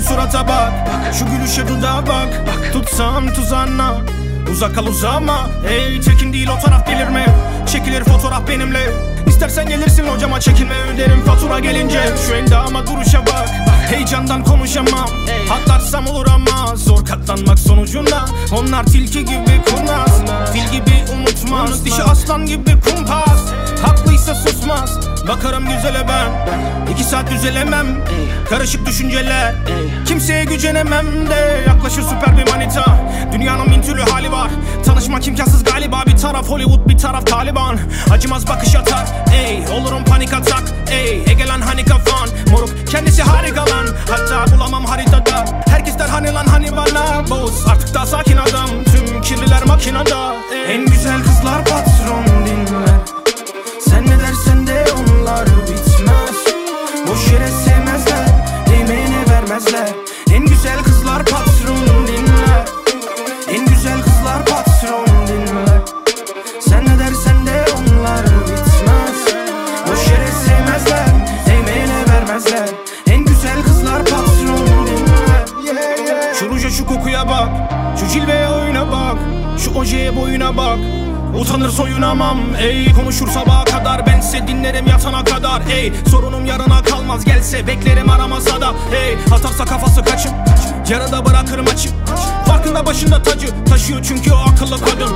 surata bak. Şu gülüşe dudağa bak. Tutsam tuzağına. Uzak kal uzama Ey tekin değil o taraf delirme Çekilir fotoğraf benimle. İstersen gelirsin hocama çekinme. Öderim fatura gelince. Şu endama duruşa bak. Heyecandan konuşamam. Atlarsam olur ama Zor katlanmak sonucunda. Onlar tilki gibi kurnaz Bakarım güzele ben. İki saat düzelemem. Karışık düşünceler. Kimseye gücenemem de. Yaklaşır süper bir manita. Dünyanın bin türlü hali var. Tanışmak imkansız galiba. Bir taraf Hollywood bir taraf Taliban. Acımaz bakış atar. Ey olurum panik atak. Ey Egelan hani kafan? Moruk kendisi harika lan. Hatta bulamam haritada. Herkes der hani lan hani bana. Boz artık daha sakin adam. Tüm kirliler makinada. Ey. En güzel kızlar patron dinler cilveye oyuna bak. Şu ojeye boyuna bak. Utanır soyunamam ey. Konuşur sabaha kadar. Bense dinlerim yatana kadar ey. Sorunum yarına kalmaz gelse beklerim aramasa da ey. Atarsa kafası kaçım Yarıda bırakırım açık Farkında başında tacı. Taşıyor çünkü o akıllı kadın.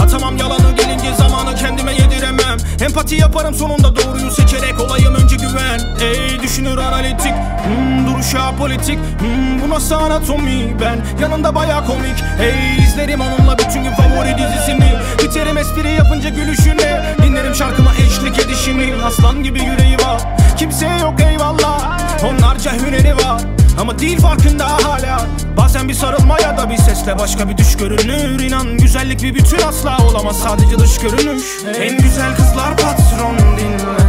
Atamam yalanı gelince zamanı kendime yediremem. Empati yaparım sonunda doğruyu seçerek olayım önce güven. Ey düşünür analitik. Hmm, Duruşu apolitik hmm, Bu nasıl anatomi? Ben Yanında baya komik. Hey izlerim onunla bütün gün favori dizisini. Biterim espri yapınca gülüşüne. Dinlerim şarkıma eşlik edişini. Aslan gibi yüreği var. Kimseye yok eyvallah. Onlarca hüneri var. Ama değil farkında hala. Bazen bir sarılma ya da bir sesle başka bir düş görünür İnan güzellik bir bütün asla olamaz. Sadece dış görünüş. En güzel kızlar patron dinler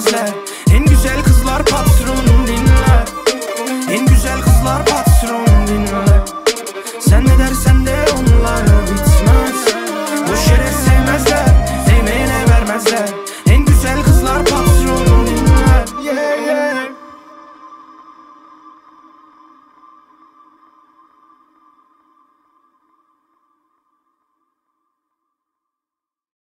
sevmezler En güzel kızlar patronum dinler En güzel kızlar patronum.